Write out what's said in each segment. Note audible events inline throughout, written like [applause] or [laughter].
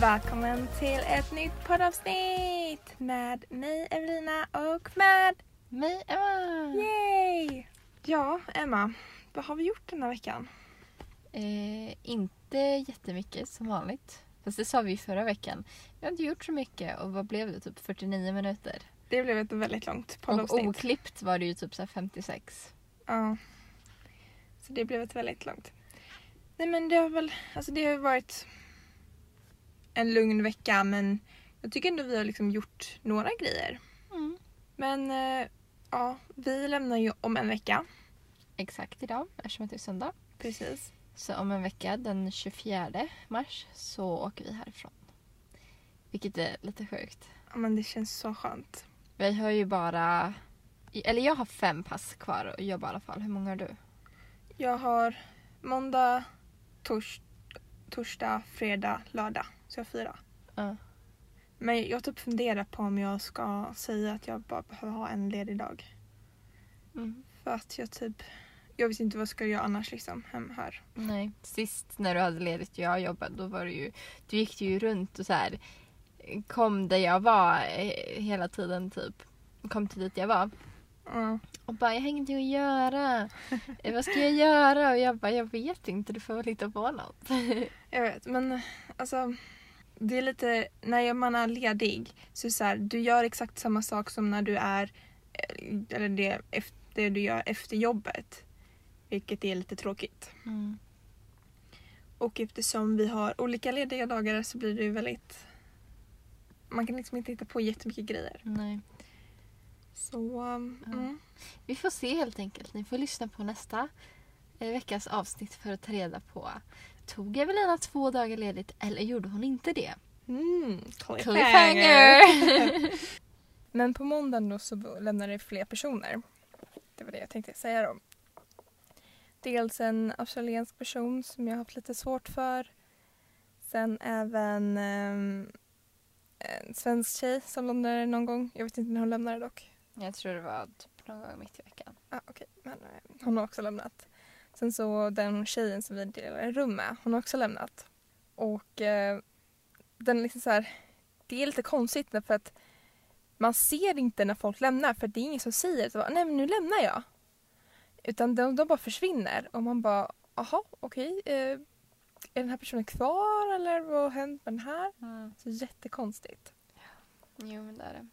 Välkommen till ett nytt poddavsnitt med mig Evelina och med Mig Emma! Yay! Ja, Emma, vad har vi gjort den här veckan? Eh, inte jättemycket som vanligt. Fast det sa vi förra veckan. Vi har inte gjort så mycket och vad blev det? Typ 49 minuter. Det blev ett väldigt långt Och poddavsnitt. oklippt var det ju typ så här 56. Ja. Så det blev ett väldigt långt. Nej men det har väl, alltså det har varit en lugn vecka men jag tycker ändå vi har liksom gjort några grejer. Mm. Men eh, ja, vi lämnar ju om en vecka. Exakt idag eftersom det är söndag. Precis. Så om en vecka den 24 mars så åker vi härifrån. Vilket är lite sjukt. Ja men det känns så skönt. Vi har ju bara... Eller jag har fem pass kvar att jobba i alla fall. Hur många har du? Jag har måndag, tors, torsdag, fredag, lördag. Så jag har fyra. Ja. Men jag typ funderar på om jag ska säga att jag bara behöver ha en ledig dag. Mm. För att jag typ... Jag vet inte vad jag ska göra annars liksom hem här. Nej, sist när du hade ledigt och jag jobbade då var det ju, du gick ju runt och så här kom där jag var eh, hela tiden typ. Kom till dit jag var Ja. och bara jag har ingenting att göra. Eh, Vad ska jag göra? Och jag bara jag vet inte, du får väl hitta på något. Jag vet men alltså. Det är lite, när man är ledig så är så här, du gör exakt samma sak som när du är, eh, eller det, efter, det du gör efter jobbet. Vilket är lite tråkigt. Mm. Och eftersom vi har olika lediga dagar så blir det ju väldigt... Man kan liksom inte hitta på jättemycket grejer. Nej. Så... um, Ja. Mm. Vi får se helt enkelt. Ni får lyssna på nästa eh, veckas avsnitt för att ta reda på Tog Evelina två dagar ledigt eller gjorde hon inte det? Mm, Cliffhanger! [laughs] Men på måndagen då så lämnar det fler personer. Det var det jag tänkte säga då. Dels en australiensk person som jag har haft lite svårt för. Sen även ehm, en svensk tjej som lämnade någon gång. Jag vet inte när hon lämnade dock. Jag tror det var typ någon gång mitt i veckan. Ah, okej, men eh, hon har också lämnat. Sen så den tjejen som vi delar rum med, hon har också lämnat. Och eh, den liksom så här, det är lite konstigt för att man ser inte när folk lämnar för det är ingen som säger så, nej men nu lämnar jag. Utan de, de bara försvinner och man bara, aha okej, eh, är den här personen kvar eller vad har hänt med den här? Så jättekonstigt. Jo men det är det.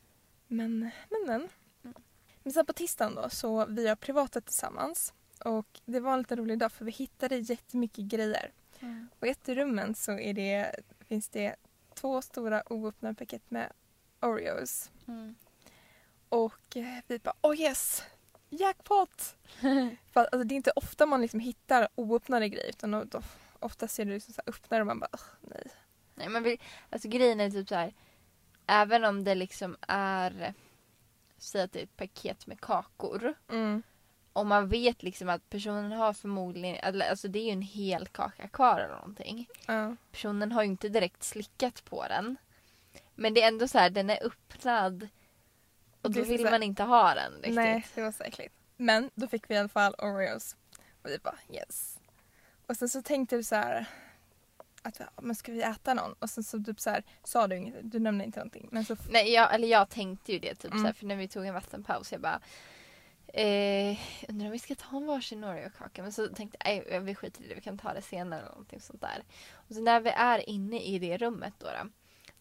Men, men, men. Mm. Men sen på tisdagen då så vi har privatat tillsammans. Och det var en lite rolig dag för vi hittade jättemycket grejer. Och i ett rummen så är det, finns det två stora oöppnade paket med Oreos. Mm. Och eh, vi bara oh yes! Jackpot! [laughs] för alltså, det är inte ofta man liksom hittar oöppnade grejer utan då, då, ofta ser du liksom så här öppnare och man bara "Ugh, nej. Nej men vi, alltså grejen är typ så här. Även om det liksom är, säg att det är ett paket med kakor. Mm. Och man vet liksom att personen har förmodligen, alltså det är ju en hel kaka kvar eller någonting. Ja. Personen har ju inte direkt slickat på den. Men det är ändå så här, den är öppnad. Och då vill man inte ha den riktigt. Nej, det var så äckligt. Men då fick vi i alla fall Oreos. Och vi bara yes. Och sen så tänkte du så här att men ska vi äta någon? Och sen så typ så här sa du inget, du nämnde inte någonting. Men så Nej, jag, eller jag tänkte ju det typ Mm. så här, för när vi tog en vattenpaus jag bara eh, undrar om vi ska ta en varsin Oreo-kaka. Men så tänkte jag, vi skiter i det, vi kan ta det senare eller någonting sånt där. Och så när vi är inne i det rummet då, då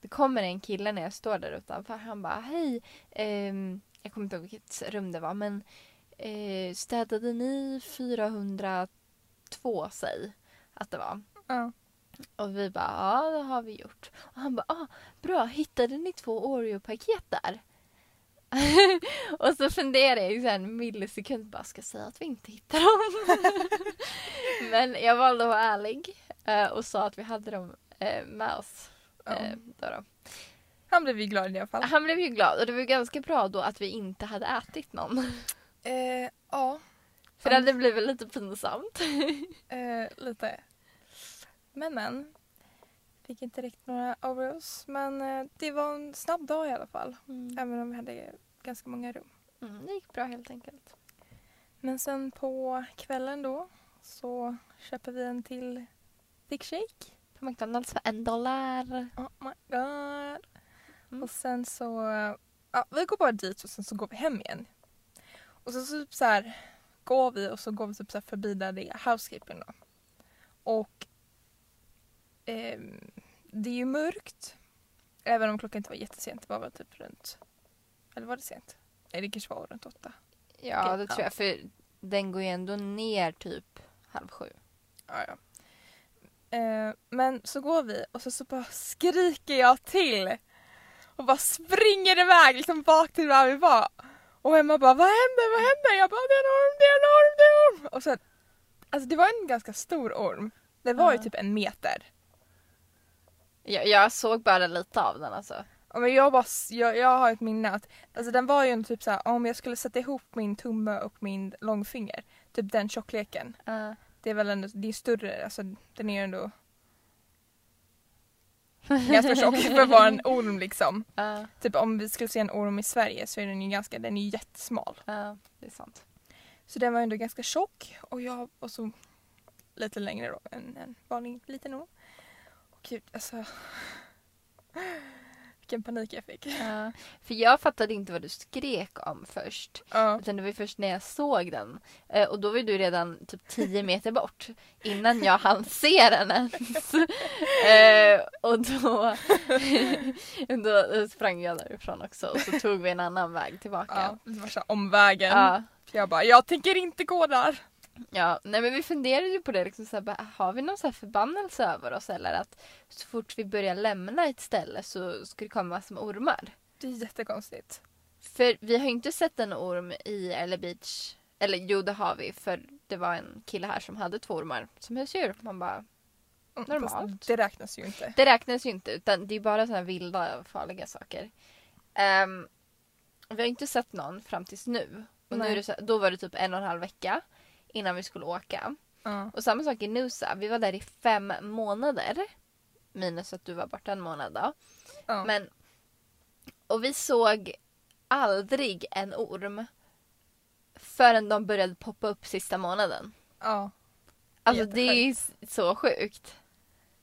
det kommer en kille när jag står där utanför. Han bara hej, ehm, jag kommer inte ihåg vilket rum det var men eh, städade ni 402 sig att det var? ja. Och vi bara, ja det har vi gjort. Och han bara, ah, bra, hittade ni två Oreo-paket där? [laughs] och så funderade jag i en millisekund, bara ska säga att vi inte hittar dem? [laughs] Men jag valde att vara ärlig eh, och sa att vi hade dem eh, med oss. Ja. Eh, då då. Han blev ju glad i alla fall. Han blev ju glad och det var ju ganska bra då att vi inte hade ätit någon. [laughs] Eh, ja, För det hade blivit lite pinsamt. eh, lite. Men men. Fick inte riktigt några Oreos. Men eh, det var en snabb dag i alla fall. Även om vi hade ganska många rum. Mm, det gick bra helt enkelt. Men sen på kvällen då så köper vi en till Thick Shake. på McDonalds för en dollar. Oh my god. Mm. Och sen så, ja, vi går bara dit och sen så går vi hem igen. Och så, så, typ så här går vi och så går vi typ så här förbi där det är housekeeping då. Och ehm, det är ju mörkt. Även om klockan inte var jättesent, det var väl typ runt, eller var det sent? Nej det kanske var runt åtta. Ja, Okej, det tror ja. jag. För den går ju ändå ner typ halv sju. Ja, ja. Eh, men så går vi och så, så bara skriker jag till. Och bara springer iväg liksom bak till där vi var. Och Emma bara vad händer, vad händer? Jag bara det är en orm, det är en orm, det är en orm. Och sen, alltså det var en ganska stor orm. Det var ju Ja. typ en meter. Jag, jag såg bara lite av den alltså. Ja, Men jag, bara, jag, jag har ett minne att alltså den var ju en typ såhär om jag skulle sätta ihop min tumme och min långfinger. Typ den tjockleken. Uh, Det är väl ändå, det är större, alltså den är ju ändå [laughs] ganska tjock för att vara en orm liksom. uh, Typ om vi skulle se en orm i Sverige så är den ju ganska, den är ju jättesmal. uh, det är sant. Så den var ändå ganska tjock och jag var så lite längre då än en vanlig liten orm. Gud alltså. [laughs] Vilken panik jag fick. Uh, för jag fattade inte vad du skrek om först. Ja. Utan det var först när jag såg den. Eh, och då var du redan typ 10 meter bort. Innan jag hann se den ens. [laughs] eh, och då, [laughs] då sprang jag därifrån också. Och så tog vi en annan väg Ja, tillbaka. det var så här omvägen. Ja. Jag bara, jag tänker inte gå där. Ja, nej men vi funderade ju på det. Liksom, så här, har vi någon så här förbannelse över oss? Eller att så fort vi börjar lämna ett ställe så ska det komma som ormar. Det är jättekonstigt. För vi har ju inte sett en orm i Eller Beach. Eller jo, det har vi. För det var en kille här som hade två ormar som husdjur. Man bara, Mm, Normalt. fast Det räknas ju inte. det räknas ju inte. Utan det är bara sådana vilda farliga saker. Ehm, vi har inte sett någon fram tills nu. Och nu Nej. det så, då var det typ en och en halv vecka innan vi skulle åka. Ja. Och samma sak i Nusa. Vi var där i fem månader. Minus att du var borta en månad då. Ja. Men, och vi såg aldrig en orm förrän de började poppa upp sista månaden. ja. Alltså det är ju så sjukt.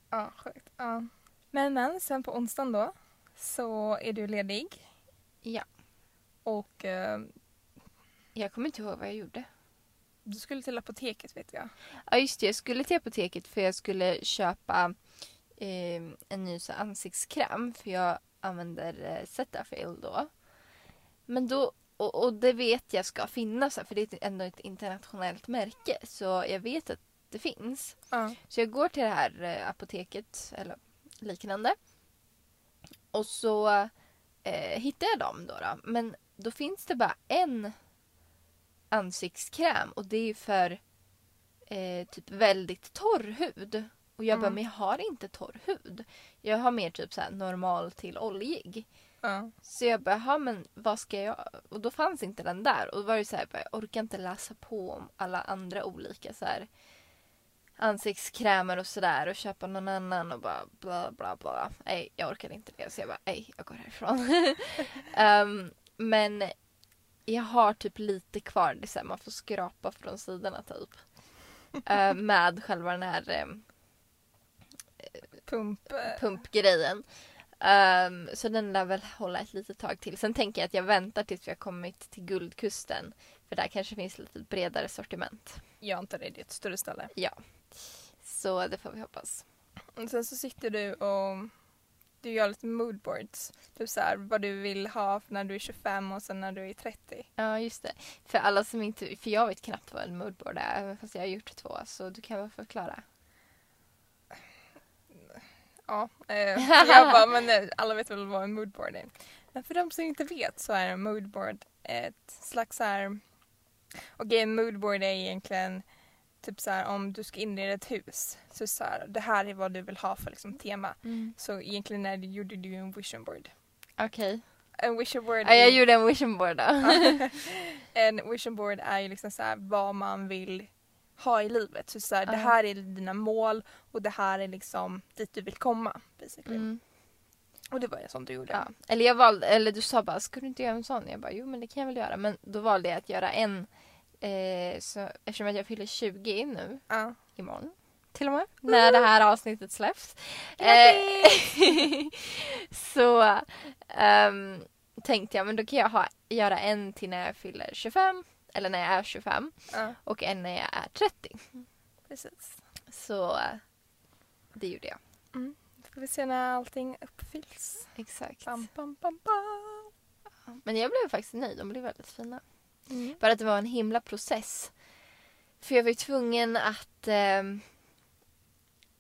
Ja, sjukt. Ja. Men men, sen på onsdagen då så är du ledig. Ja. Och eh, Jag kommer inte ihåg vad jag gjorde. Du skulle till apoteket vet jag. Ja just det, jag skulle till apoteket för jag skulle köpa eh, en ny så ansiktskräm för jag använder eh, Cetaphil då. Men då, och, och det vet jag ska finnas här, för det är ändå ett internationellt märke så jag vet att det finns. Ja. Så jag går till det här eh, apoteket eller liknande. Och så eh, hittar jag dem då, då. Men då finns det bara en ansiktskräm och det är för eh, typ väldigt torr hud. Och jag bara, Mm. men jag har inte torr hud. Jag har mer typ så här normal till oljig. Ja. Så jag bara, "Jaha, men vad ska jag... Och då fanns inte den där. Och då var det så här, bara, jag orkar inte läsa på om alla andra olika så här ansiktskrämer och sådär och köpa någon annan och bara bla bla bla. Nej, jag orkar inte det. Så jag bara, nej, jag går härifrån. [laughs] Ehm, men jag har typ lite kvar. Det är så här, man får skrapa från sidorna typ. Eh, med själva den här ehm, Pump. eh, pumpgrejen. Ehm, så den lär väl hålla ett litet tag till. Sen tänker jag att jag väntar tills vi har kommit till Guldkusten. För där kanske finns lite bredare sortiment. Jag antar det, det är ett större ställe. Så det får vi hoppas. Och sen så sitter du och du gör lite moodboards. Typ så här, vad du vill ha när du är 25 och sen när du är 30. Ja, just det. För alla som inte... För jag vet knappt vad en moodboard är, även fast jag har gjort två. Så du kan väl förklara. Ja, eh, jag bara, men eh, alla vet väl vad en moodboard är. Men för de som inte vet så är en moodboard ett slags så här... Okej, en moodboard är egentligen typ så här om du ska inreda ett hus. Så, så här, det här är vad du vill ha för liksom, tema. Så egentligen är det, gjorde du en vision board. Okej. En vision board Ja, jag gjorde en vision board då. [laughs] [laughs] en vision board är ju liksom så här vad man vill ha i livet. Så, så här, Ja. Det här är dina mål och det här är liksom dit du vill komma. Basically. Mm. Och det var en sån du gjorde. Ja. Eller, jag valde, eller du sa bara, ska du inte göra en sån? Jag bara, jo men det kan jag väl göra. Men då valde jag att göra en, eh, så, eftersom att jag fyller 20 nu Ja. imorgon. till och med. När det här avsnittet släpps. Eh, [laughs] så ehm, tänkte jag men då kan jag ha, göra en till när jag fyller 25. Eller när jag är 25. Ja, Och en när jag är 30. precis. Så det gjorde jag. Då får vi se när allting uppfylls. Exakt. Bam, bam, bam, bam. Men jag blev faktiskt nöjd. De blev väldigt fina. Mm. Bara att det var en himla process. För jag var ju tvungen att... ehm,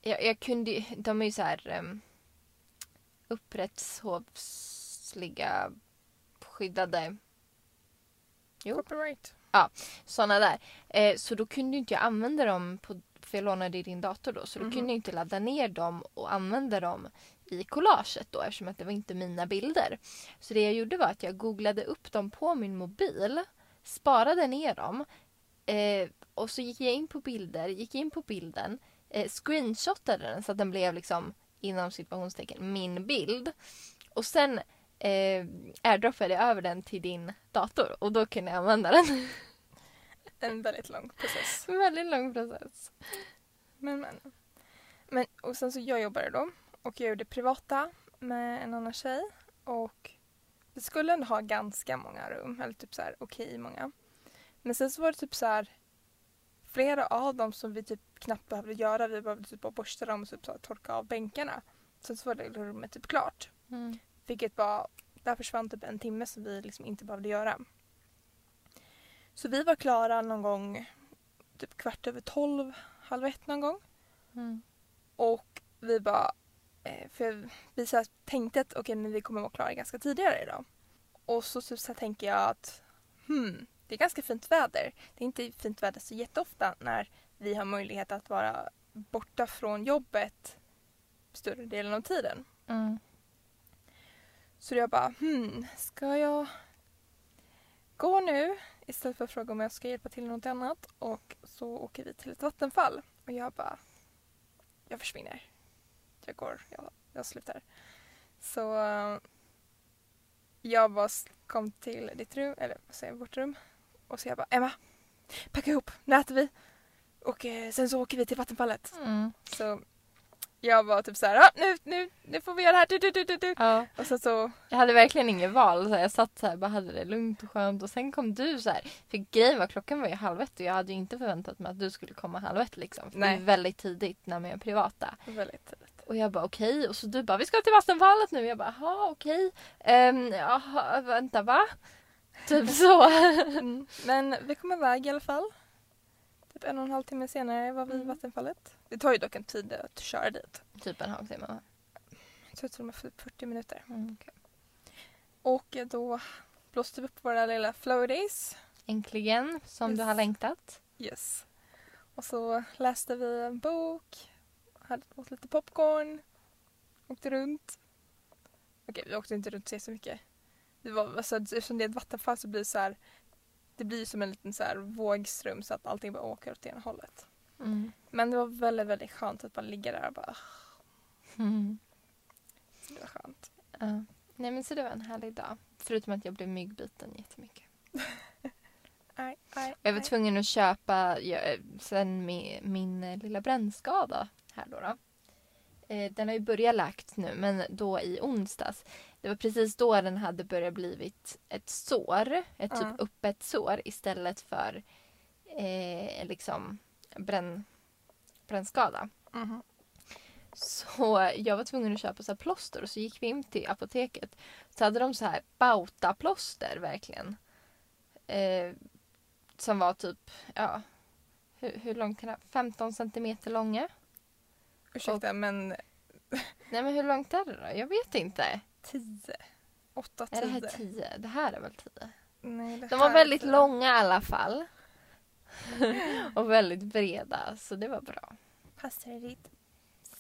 jag, jag kunde. De är ju så här... Um, upprättshovsliga skyddade Jo. Copyright. sådana där. Eh, så då kunde inte jag använda dem på för jag lånade i din dator då så då Mhm. kunde jag inte ladda ner dem och använda dem i collaget då eftersom att det var inte mina bilder. Så det jag gjorde var att jag googlade upp dem på min mobil, sparade ner dem eh, och så gick jag in på bilder, gick in på bilden, eh, screenshotade den så att den blev liksom inom situationstecken min bild och sen eh, airdroppade jag över den till din dator och då kunde jag använda den. [laughs] En väldigt lång process. Väldigt lång process. Men, men. men och sen så jag jobbade då och jag gjorde privata med en annan tjej och vi skulle ändå ha ganska många rum, eller typ så här okej många. Men sen så var det typ så här flera av dem som vi typ knappt behövde göra. Vi behövde typ bara borsta dem och typ så här, torka av bänkarna. Sen så var det rummet typ klart. Mm. Vilket var, där försvann typ en timme som vi liksom inte behövde göra. Så vi var klara någon gång typ kvart över tolv, halv ett någon gång. Mm. Och vi bara, för vi så tänkte att okej men vi kommer vara klara ganska tidigare idag. Och så, så här tänker jag att hmm, det är ganska fint väder. Det är inte fint väder så jätteofta när vi har möjlighet att vara borta från jobbet större delen av tiden. Mm. Så jag bara, hmm, ska jag gå nu istället för att fråga om jag ska hjälpa till med något annat och så åker vi till ett vattenfall. Och jag bara, jag försvinner. Jag går, jag, jag slutar. Så eh, jag bara kom till ditt rum, eller vad säger jag, vårt rum. Och så jag bara, Emma, packa ihop, nu äter vi. Och eh, sen så åker vi till vattenfallet. Mm. Så jag var typ så här, ah, nu, nu, nu får vi göra det här. Du, du, du, du. Ja. Och sen så Jag hade verkligen inget val. Så jag satt så här, bara hade det lugnt och skönt och sen kom du så här. För grejen var klockan var ju halv ett och jag hade ju inte förväntat mig att du skulle komma halv ett liksom. För Nej. det är väldigt tidigt när man är privata. väldigt tidigt. Och jag bara okej och så du bara vi ska till Vattenfallet nu. Jag bara jaha okej. Um, jaha vänta va? Typ så. [laughs] Mm. Men vi kom iväg i alla fall. Typ en och en halv timme senare var vi i Mm. Vattenfallet. Det tar ju dock en tid att köra dit. typ en halvtimme. va? Jag tror det var typ 40 minuter. Mm, okej. Och då blåste vi upp våra lilla flow days. Äntligen som du Yes. har längtat. Yes. Och så läste vi en bok, hade åt lite popcorn, åkte runt. Okej, vi åkte inte runt så så mycket. Det var, alltså, eftersom det är ett vattenfall så blir det så här, det blir som en liten så här vågström så att allting bara åker åt ena hållet. Mm. Men det var väldigt, väldigt skönt att bara ligga där och bara, Mm. så det var skönt. Ja. Nej men så det var en härlig dag. Förutom att jag blev myggbiten jättemycket. [laughs] Aj, aj, Jag var tvungen att köpa jag, sen min, min eh, lilla brännskada här då. då. Eh, den har ju börjat läkt nu men då i onsdags. Det var precis då den hade börjat blivit ett sår. Ett typ Ja. öppet sår istället för eh, liksom bränn, brännskada. Mhm. Så jag var tvungen att köpa så här plåster och så gick vi in till apoteket. Så hade de så här bautaplåster verkligen. Eh, som var typ, ja, hur, hur långt kan det 15 centimeter långa. Ursäkta men Nej men hur långt är det då? Jag vet inte. 10, 8, Är 10. det här 10? Det här är väl 10? Nej, det De var är väldigt 10. långa i alla fall. [laughs] och väldigt breda så det var bra. Passar ditt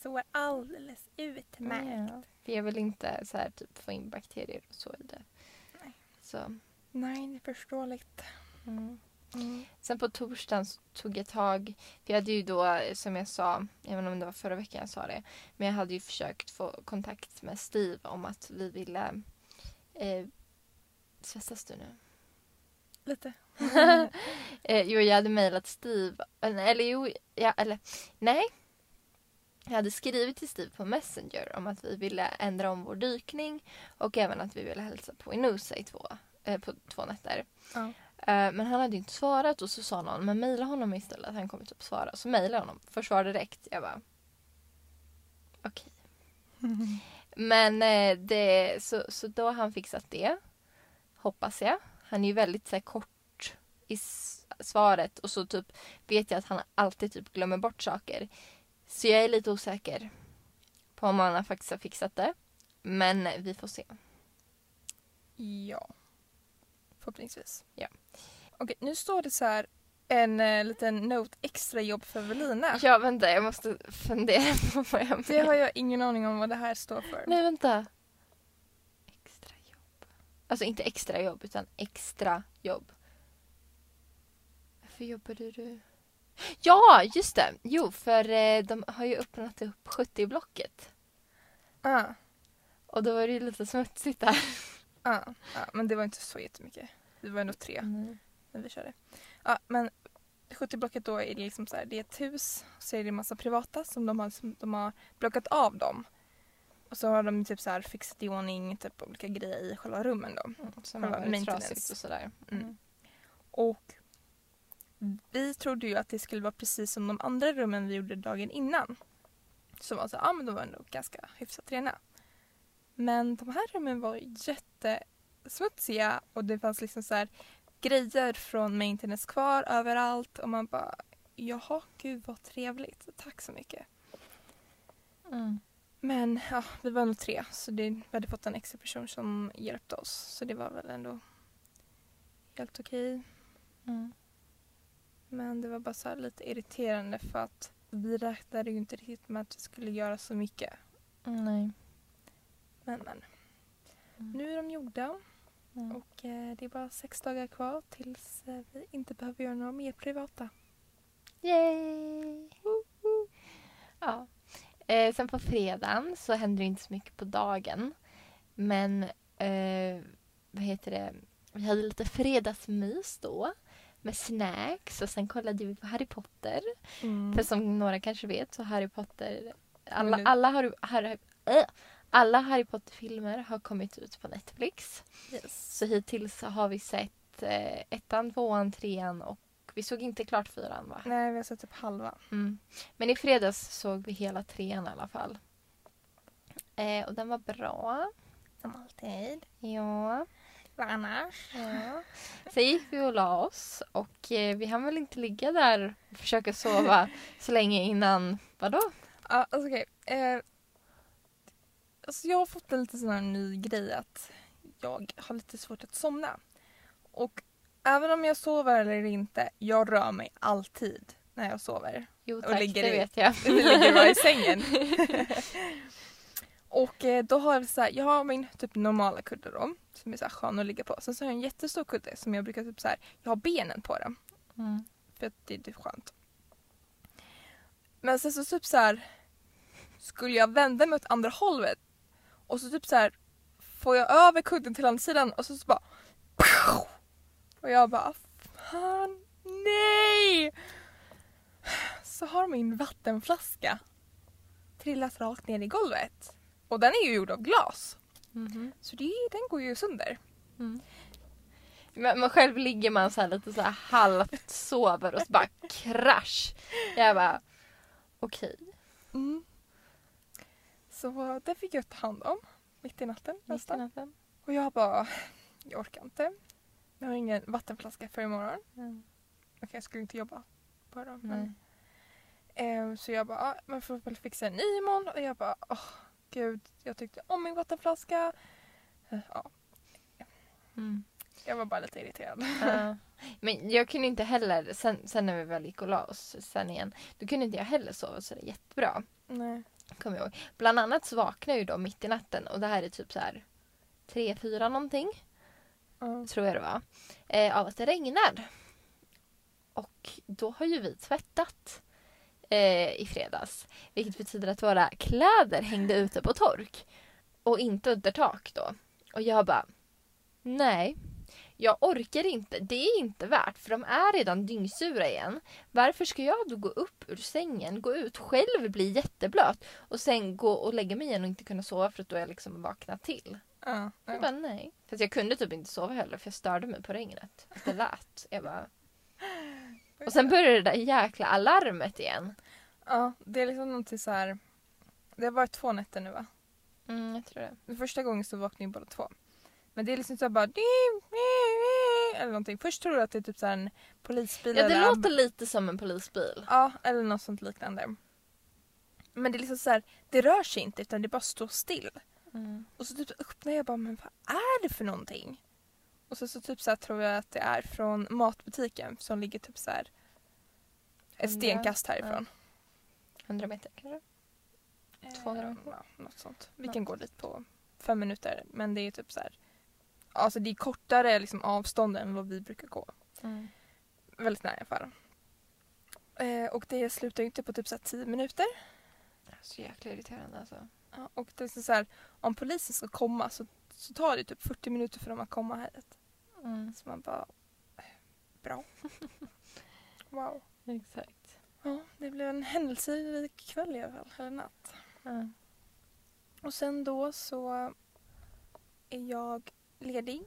sår alldeles utmärkt. Ja, för jag vill inte så här, typ, få in bakterier och så i det. Nej. Så, Nej, det är förståeligt. mm. Mm. Sen på torsdagen så tog jag tag, för jag hade ju då som jag sa, även om det var förra veckan jag sa det, men jag hade ju försökt få kontakt med Steve om att vi ville eh, Svettas du nu? Lite. [laughs] Eh, jo, jag hade mejlat Steve, eller, jo, ja, eller nej. Jag hade skrivit till Steve på Messenger om att vi ville ändra om vår dykning och även att vi ville hälsa på i Noosa i två, eh, på två nätter. Ja. Eh, men han hade inte svarat och så sa någon men mejla honom istället, han kommer typ svara. Så mejlade honom, får svar direkt. Jag bara okej. [laughs] Men eh, det, så, så då har han fixat det. Hoppas jag. Han är ju väldigt så här, kort i svaret och så typ vet jag att han alltid typ glömmer bort saker. Så jag är lite osäker på om han faktiskt har fixat det. Men vi får se. Ja. Förhoppningsvis. Ja. Okej, nu står det så här en eh, liten note extra jobb för Evelina. Ja, vänta, jag måste fundera [laughs] på vad jag Det har jag ingen aning om vad det här står för. Nej, vänta. Extra jobb. Alltså inte extra jobb, utan extra jobb. Varför jobbade du? Ja, just det. Jo, för eh, de har ju öppnat upp 70-blocket. Ah, Och då var det ju lite smutsigt där. Ah, ah, men det var inte så jättemycket. Vi var ändå tre när vi körde. Ja, men 70-blocket då är det liksom så här, det är ett hus och så är det en massa privata som de har, som de har blockat av dem. Och så har de typ så här fixat i ordning typ olika grejer i själva rummen då. Som har Själva maintenance. och sådär. Mm. Och vi trodde ju att det skulle vara precis som de andra rummen vi gjorde dagen innan. Som var så, ja men de var ändå ganska hyfsat rena. Men de här rummen var jättesmutsiga och det fanns liksom så här grejer från maintenance kvar överallt och man bara jaha gud vad trevligt, tack så mycket. Mm. Men ja, vi var nog tre så det, vi hade fått en extra person som hjälpte oss så det var väl ändå helt okej. Mm. Men det var bara så här lite irriterande för att vi räknade ju inte riktigt med att vi skulle göra så mycket. Nej. Men men. Mm. Nu är de gjorda Mm. och eh, det är bara sex dagar kvar tills eh, vi inte behöver göra några mer privata. Yay! Ja. Eh, sen på fredagen så hände det inte så mycket på dagen. Men eh, vad heter det? Vi hade lite fredagsmys då. Med snacks och sen kollade vi på Harry Potter. Mm. För som några kanske vet så Harry Potter... Alla, nu. alla, Harry, Harry, äh, alla Harry Potter-filmer har kommit ut på Netflix. Yes. Så hittills har vi sett eh, ettan, tvåan, trean och vi såg inte klart fyran va? Nej, vi har sett typ halva. Mm. Men i fredags såg vi hela trean i alla fall. Eh, och den var bra. Som alltid. Ja. Vad annars? ja. Sen gick vi och la oss och eh, vi hann väl inte ligga där och försöka sova [laughs] så länge innan, vadå? Ja, alltså okej. Eh, alltså jag har fått en lite sån här ny grej att jag har lite svårt att somna. Och även om jag sover eller inte, jag rör mig alltid när jag sover. Jo Och tack, ligger det i- vet jag. [laughs] Jag ligger bara i sängen. [laughs] och eh, då har jag så här, jag har min typ normala kudde då, som är så här skön att ligga på. Sen så har jag en jättestor kudde som jag brukar typ så här, jag har benen på den. Mm. För att det är typ skönt. Men sen så typ så här skulle jag vända mig åt andra hållet och så typ så här får jag över kudden till andra sidan och så, så bara [laughs] och jag bara fan nej! Så har min vattenflaska trillat rakt ner i golvet. Och den är ju gjord av glas. Mhm. Så det, den går ju sönder. Mm. Men, men själv ligger man så här lite så här halvt sover och så bara krasch. Jag bara okej. Mm. Så det fick jag ta hand om mitt i natten Mitt i nästan. natten. Och jag bara, jag orkar inte. Jag har ingen vattenflaska för imorgon. Mm. Okej, jag skulle inte jobba på dem. Men, eh, så jag bara, ah, man får väl fixa en ny imorgon. Och jag bara, åh gud, jag tyckte om min vattenflaska. Eh, Ja, Mm. jag var bara lite irriterad. Ja. Men jag kunde inte heller, sen, sen när vi väl gick och la oss sen igen, då kunde inte jag heller sova så det är jättebra. Nej. Kommer jag ihåg. Bland annat så vaknade jag ju då mitt i natten och det här är typ så här tre, fyra någonting, Ja. tror jag det var, eh, av att det regnar. Och då har ju vi tvättat eh, i fredags. Vilket betyder att våra kläder hängde ute på tork. Och inte under tak då. Och jag bara, nej. Jag orkar inte. Det är inte värt för de är redan dyngsura igen. Varför ska jag då gå upp ur sängen, gå ut själv, bli jätteblöt och sen gå och lägga mig igen och inte kunna sova för att då är jag liksom vaknat till. Ja, Jag ja. bara nej. Fast jag kunde typ inte sova heller för jag störde mig på regnet. Det lät. Jag bara... [laughs] Och sen började det där jäkla alarmet igen. ja, det är liksom någonting så här. Det har varit två nätter nu va? Mm, jag tror det. Den första gången så vaknade ju båda två. Men det är liksom så här bara eller någonting. Först tror du att det är typ så här en polisbil Ja, det eller låter lite som en polisbil. Ja, eller något sånt liknande. Men det är liksom så här, det rör sig inte utan det bara står still. Mm. Och så typ öppnar jag bara, men vad är det för någonting? Och så, så typ så här tror jag att det är från matbutiken som ligger typ så här ett stenkast härifrån. 100 meter kanske? 200 Eh, meter. Ja, något sånt. Vi Något. kan gå dit på fem minuter men det är typ så här Alltså det är kortare liksom avstånd än vad vi brukar gå. Mm. Väldigt nära i alla fall. Eh, och det slutar ju inte på typ så här tio minuter. Så jäkla irriterande alltså. Ja, och det är så så här, om polisen ska komma så, så tar det typ 40 minuter för dem att komma hit. Mm. Så man bara, eh, bra. [laughs] wow. Exakt. Ja, det blev en händelserik kväll i alla fall, eller natt. Mm. Och sen då så är jag ledig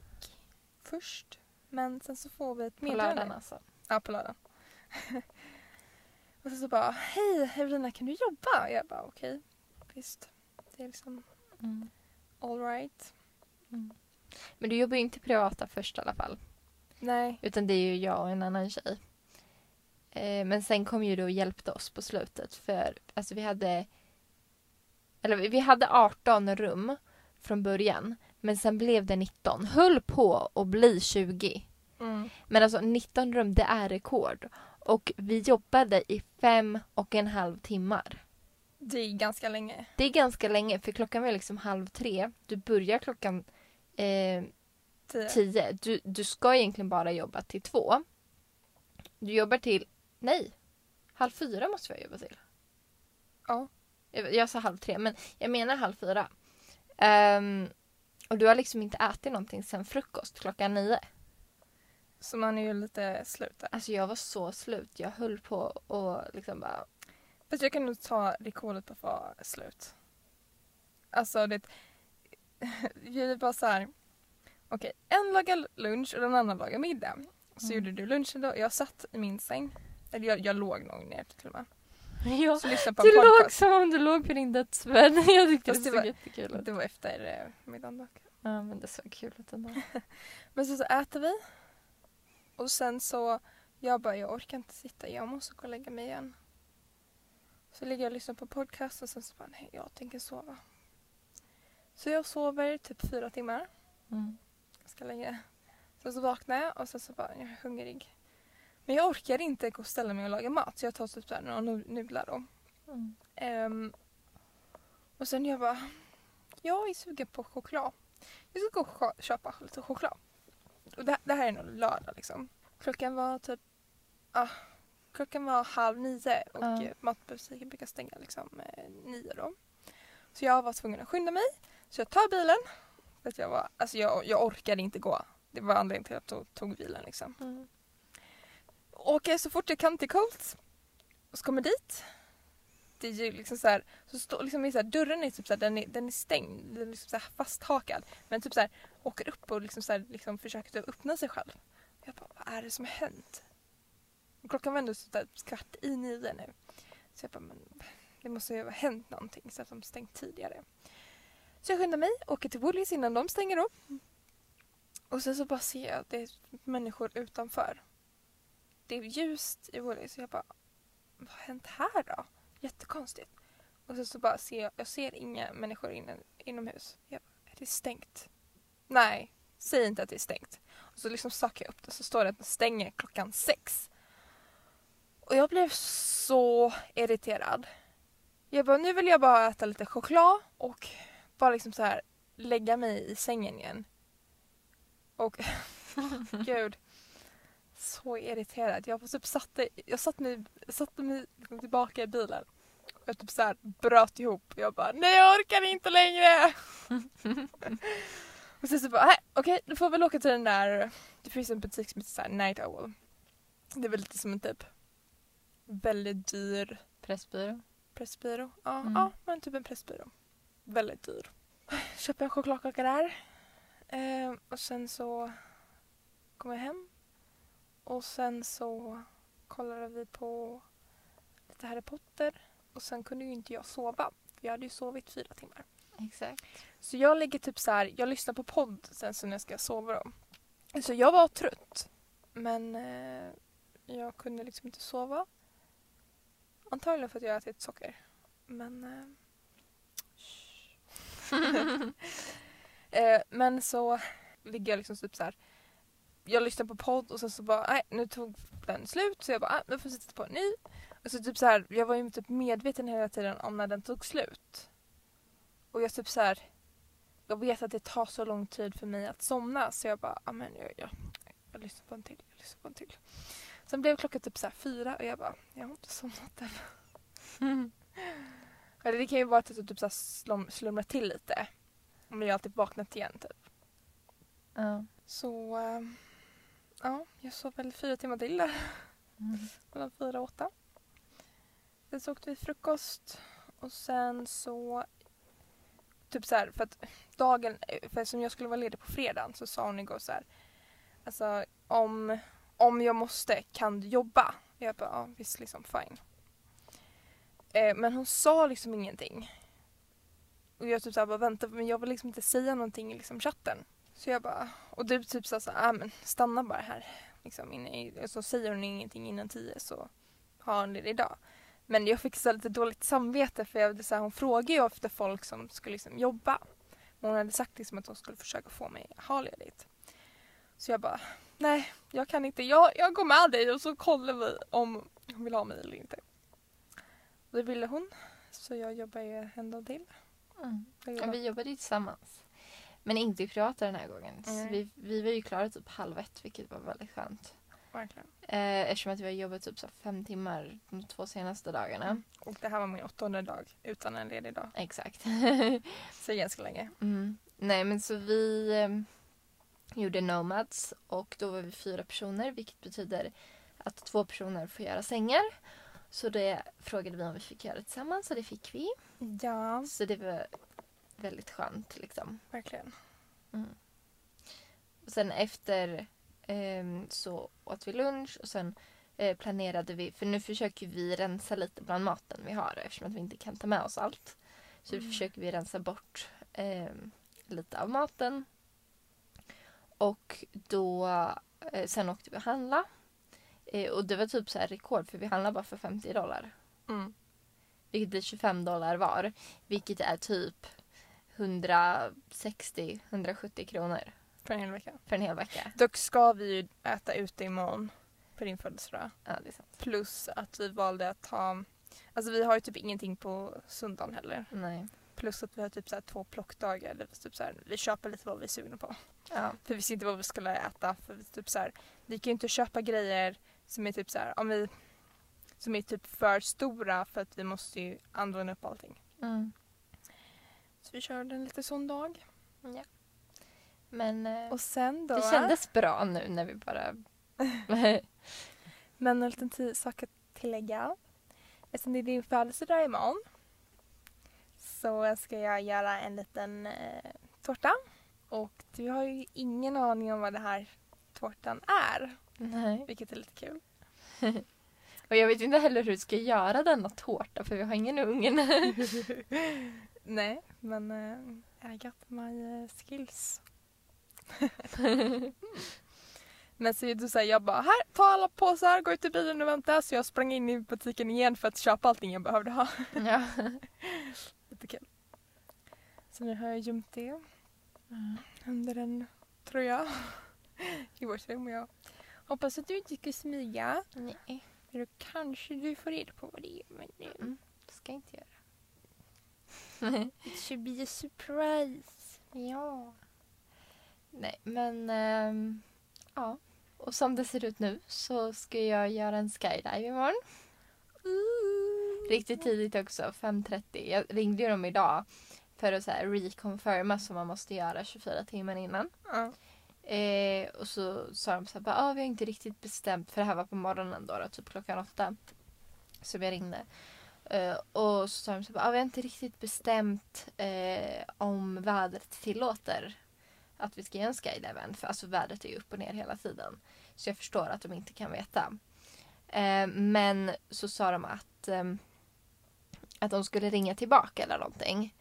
först. Men sen så får vi ett På meddelande. lördagen alltså. Ja, på lördagen. [laughs] och sen så bara, hej Evelina kan du jobba? Jag bara okej, visst. Det är liksom Mm. all right. Men du jobbar ju inte privata först i alla fall. Nej, Utan det är ju jag och en annan tjej. Eh, men sen kom ju du och hjälpte oss på slutet. För alltså vi hade... Eller vi hade 18 rum från början. Men sen blev det 19. Höll på att bli 20. mm. Men alltså 19 rum, det är rekord. Och vi jobbade i fem och en halv timmar. det är ganska länge. Det är ganska länge, för klockan var liksom halv tre. Du börjar klockan eh, Tio. tio. Du, du ska egentligen bara jobba till två. Du jobbar till, nej, halv fyra måste vi jobba till. Ja. Jag, jag sa halv tre, men jag menar halv fyra. Ehm, och du har liksom inte ätit någonting sen frukost klockan nio. Så man är ju lite slut där. Alltså jag var så slut. Jag höll på och liksom bara... Fast jag kan nog ta rekordet på att vara slut. Alltså det... [laughs] Vi är bara så här. Okej, en lagar lunch och den andra lagar middag. Så Mm. gjorde du lunchen då. Jag satt i min säng. Eller jag, jag låg nog ner till och med. [laughs] Ja, Så lyssnade på du en låg podcast. som om du låg på din dödsbädd. [laughs] Jag tyckte Fast det det såg var- jättekul ut. Det var efter eh, middagen dock. Ja, men det såg kul ut ändå. [laughs] Men så, så äter vi. Och sen så, jag bara jag orkar inte sitta, jag måste gå och lägga mig igen. Så ligger jag och lyssnar på podcast och sen så bara nej jag tänker sova. Så jag sover typ fyra timmar, Mm. ganska länge. Sen så vaknar jag och sen så bara jag är hungrig. Men jag orkar inte gå och ställa mig och laga mat så jag tar typ några nu- nudlar då. Mm. Ehm, och sen jag bara, jag är sugen på choklad. Jag ska gå och ch- köpa lite choklad. Och det, det här är nog lördag liksom. Klockan var typ, ah, klockan var halv nio och uh. matbutiken brukar stänga liksom eh, nio då. Så jag var tvungen att skynda mig. Så jag tar bilen. För att jag, var, alltså jag, jag orkade inte gå. Det var anledningen till att jag tog, tog bilen liksom. Mm. Åker så fort jag kan till Colts. Och så kommer dit. Det är ju liksom så här, så står liksom så här, dörren är typ så här, den är, den är stängd, den är liksom så här fasthakad. Men typ så här, åker upp och liksom så här, liksom försöker typ öppna sig själv. Jag bara, vad är det som har hänt? Klockan var ändå så där kvart i nio nu. Så jag bara, men det måste ju ha hänt någonting så att de stängt tidigare. Så jag skyndar mig, åker till Woolies innan de stänger då. Och sen så bara ser jag att det är människor utanför. Det är ljust i Woolies så jag bara, vad har hänt här då? Jättekonstigt. Och sen så bara ser jag, jag ser inga människor inne, inomhus. Jag bara, är det stängt? Nej, säg inte att det är stängt. Och så liksom söker jag upp det så står det att man stänger klockan sex. Och jag blev så irriterad. Jag bara, nu vill jag bara äta lite choklad och bara liksom så här lägga mig i sängen igen. Och [laughs] gud. Så irriterad. Jag var typ satte, jag satte mig, satte mig liksom tillbaka i bilen. Och jag typ så här bröt ihop. Jag bara, nej jag orkar inte längre. [laughs] Och sen så bara, okej du får väl åka till den där, det finns en butik som heter så här Night Owl. Det är väl lite som en typ väldigt dyr Pressbyrå. pressbyrå. Ja, Mm. ja men typ en pressbyrå. Väldigt dyr. Köper en chokladkaka där. Eh, och sen så kom jag hem. Och sen så kollade vi på lite Harry Potter. Och sen kunde ju inte jag sova. För jag hade ju sovit fyra timmar. Exakt. Så jag ligger typ så här, jag lyssnar på podd sen så när jag ska sova då. Så jag var trött. Men eh, jag kunde liksom inte sova. Antagligen för att jag ätit socker. Men... Eh, [laughs] [laughs] eh, men så ligger jag liksom typ så här. Jag lyssnar på podd och sen så bara, nej nu tog den slut så jag bara, nej nu får jag sätta på en ny. Och så typ så här, jag var ju typ medveten hela tiden om när den tog slut. Och jag typ så här, jag vet att det tar så lång tid för mig att somna så jag bara, ja men jag, jag, jag lyssnar på en till, jag lyssnar på en till. Sen blev klockan typ så fyra och jag bara, jag har inte somnat än. [laughs] Eller det kan ju vara att jag typ så slum, slumrar till lite. Men jag har alltid vaknat igen typ. ja. Så eh, ja, jag sov väl fyra timmar till där. Mm. Mellan fyra och åtta. Sen så åkte vi frukost och sen så typ så här för att dagen, för som jag skulle vara ledig på fredagen så sa hon igår så här. Alltså om, om jag måste kan du jobba? Jag bara ja visst liksom fine. Eh, men hon sa liksom ingenting. Och jag typ så här bara vänta men jag vill liksom inte säga någonting i liksom chatten. Så jag bara, och du typ sa så här, ah, men stanna bara här. Liksom inne i, så säger hon ingenting innan tio så har hon det idag. Men jag fick så lite dåligt samvete för jag, så här, hon frågade ju efter folk som skulle liksom jobba. Men hon hade sagt liksom att hon skulle försöka få mig att ha ledigt. Så jag bara, nej jag kan inte, jag, jag går med dig och så kollar vi om hon vill ha mig eller inte. Och det ville hon. Så jag jobbar ju en dag till. Mm. Vi jobbade ju tillsammans. Men inte i privata den här gången. Nej. vi, vi var ju klara typ halv ett vilket var väldigt skönt. Verkligen. Eh, eftersom att vi har jobbat typ så fem timmar de två senaste dagarna. Mm. Och det här var min åttonde dag utan en ledig dag. Exakt. [laughs] Så ganska länge. mm. Nej men så vi eh, gjorde Nomads och då var vi fyra personer vilket betyder att två personer får göra sängar. Så det frågade vi om vi fick göra tillsammans och det fick vi. Ja, Så det var väldigt skönt liksom. verkligen. Och sen efter ehm, så åt vi lunch och sen eh, planerade vi, för nu försöker vi rensa lite bland maten vi har eftersom att vi inte kan ta med oss allt. Så Mm. försöker vi rensa bort ehm, lite av maten. Och då, eh, sen åkte vi och handla. Eh, och det var typ så här rekord för vi handlade bara för 50 dollar. Mm. Vilket blir 25 dollar var. Vilket är typ 160-170 kronor För en hel vecka. för en hel vecka. Dock ska vi ju äta ute imorgon på din födelsedag. Ja, det är sant. Plus att vi valde att ha, alltså vi har ju typ ingenting på söndagen heller. Nej. Plus att vi har typ så två plockdagar vi, typ så här, vi köper lite vad vi är sugna på. Ja. För vi visste inte vad vi skulle äta. För vi, typ så här, vi kan ju inte köpa grejer som är typ så här, om vi, som är typ för stora för att vi måste ju använda upp allting. Mm. Vi körde en lite sån dag. ja. Men eh, Och sen då. det kändes bra nu när vi bara... [laughs] Men en liten sak att tillägga. Eftersom det är din födelsedag imorgon så ska jag göra en liten eh, tårta. Och du har ju ingen aning om vad det här tårtan är. Nej. Vilket är lite kul. [laughs] Och jag vet inte heller hur du ska göra denna tårta för vi har ingen ugn. [laughs] Nej, men eh, I got my eh, skills. [laughs] men så du säger jag bara här, ta alla påsar, gå ut i bilen och vänta. Så jag sprang in i butiken igen för att köpa allting jag behövde ha. ja. [laughs] Lite kul. Så nu har jag gömt det under en tröja [laughs] i vårt rum. Jag hoppas att du inte ska smyga. Nej, För då kanske du får reda på vad det är. Men eh, Mm. ska jag inte göra. [laughs] it should be a surprise. ja. Nej, men ehm, ja. Och som det ser ut nu så ska jag göra en skydive imorgon. Riktigt tidigt också, 5.30. Jag ringde ju dem idag för att så här reconfirma som man måste göra 24 timmar innan. Ja. Eh, och så sa de så här, ah, vi har inte riktigt bestämt, för det här var på morgonen då, då typ klockan åtta. Så jag ringde. Uh, och så sa de så bara, ah, vi har inte riktigt bestämt uh, om vädret tillåter att vi ska göra en skydive för alltså vädret är ju upp och ner hela tiden. Så jag förstår att de inte kan veta. Uh, men så sa de att, um, att de skulle ringa tillbaka eller någonting.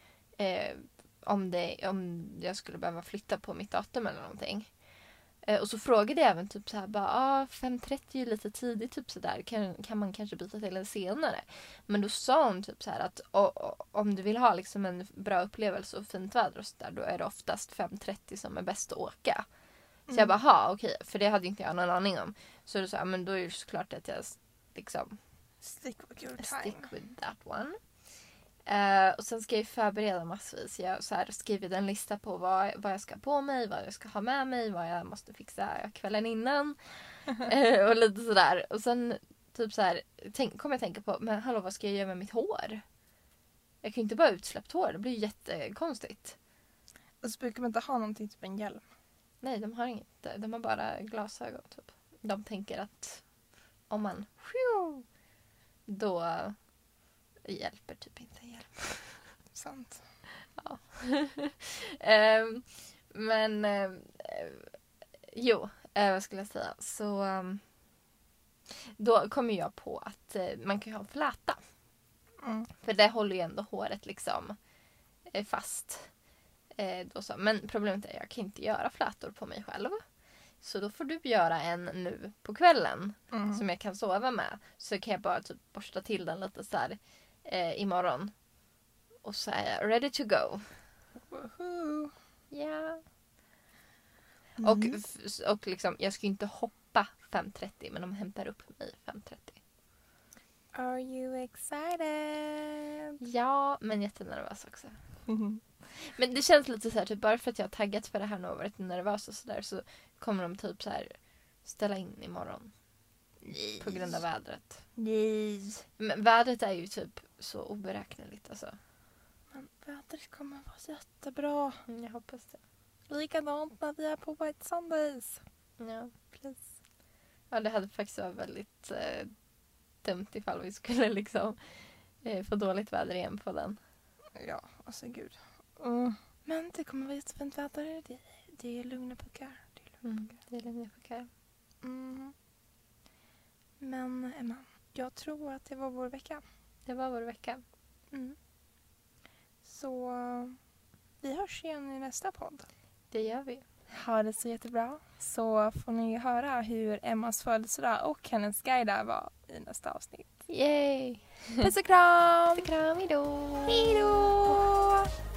Om, det, om jag skulle behöva flytta på mitt datum eller någonting. Eh, och så frågade jag även typ så här, bara, ah, 5.30 är lite tidigt, typ så där. Kan, kan man kanske byta till en senare? Men då sa hon typ så här att om du vill ha liksom en bra upplevelse och fint väder och så där, då är det oftast 5.30 som är bäst att åka. Så jag bara, ha okej, för det hade inte jag någon aning om. Så då sa jag, men då är det såklart att jag liksom Stick with your time. stick with that one. Eh, och sen ska jag förbereda massvis. Jag har så här skrivit en lista på vad, vad jag ska ha på mig, vad jag ska ha med mig, vad jag måste fixa kvällen innan. [laughs] Eh, och lite sådär. Och sen typ så här, tänk, kommer jag tänka på, men hallå vad ska jag göra med mitt hår? Jag kan ju inte bara ha utsläppt hår, det blir ju jättekonstigt. Och så brukar man inte ha någonting, typ en hjälm. Nej, de har inget. De har bara glasögon. Typ. De tänker att om man... Phew, då hjälper typ inte en hjälm. [laughs] Sant. [laughs] Ehm, men eh, jo, eh, vad skulle jag säga? Så ehm, då kommer jag på att eh, man kan ju ha fläta. Mm. För det håller ju ändå håret liksom eh, fast. Då så. Men problemet är att jag kan inte göra flätor på mig själv. Så då får du göra en nu på kvällen Mm. som jag kan sova med. Så kan jag bara typ borsta till den lite så här eh, imorgon. Och så är jag ready to go. Woohoo. Ja. Mm. Och, och liksom, jag ska ju inte hoppa 5.30 men de hämtar upp mig 5.30. Are you excited? Ja, men jättenervös också. Men det känns lite så här, typ bara för att jag har taggat för det här nu och varit nervös och sådär så kommer de typ så här ställa in imorgon. På grund av vädret. Nej. Men vädret är ju typ så oberäkneligt alltså. Men vädret kommer vara jättebra. Mm, Jag hoppas det. Likadant när vi är på White Sundays. Ja, precis. Ja, det hade faktiskt varit väldigt eh, dumt ifall vi skulle [laughs] liksom eh, få dåligt väder igen på den. Ja, alltså gud. Mm. Men det kommer vara jättefint väder. Det, det är lugna puckar. Det är lugna Mm, det är lugna puckar. Mm. Men Emma, jag tror att det var vår vecka. Det var vår vecka. Mm. Så vi hörs igen i nästa podd. Det gör vi. Ha det så jättebra. Så får ni höra hur Emmas födelsedag och hennes guide var i nästa avsnitt. Yay! Puss och kram! Puss och kram, hejdå! Hej då!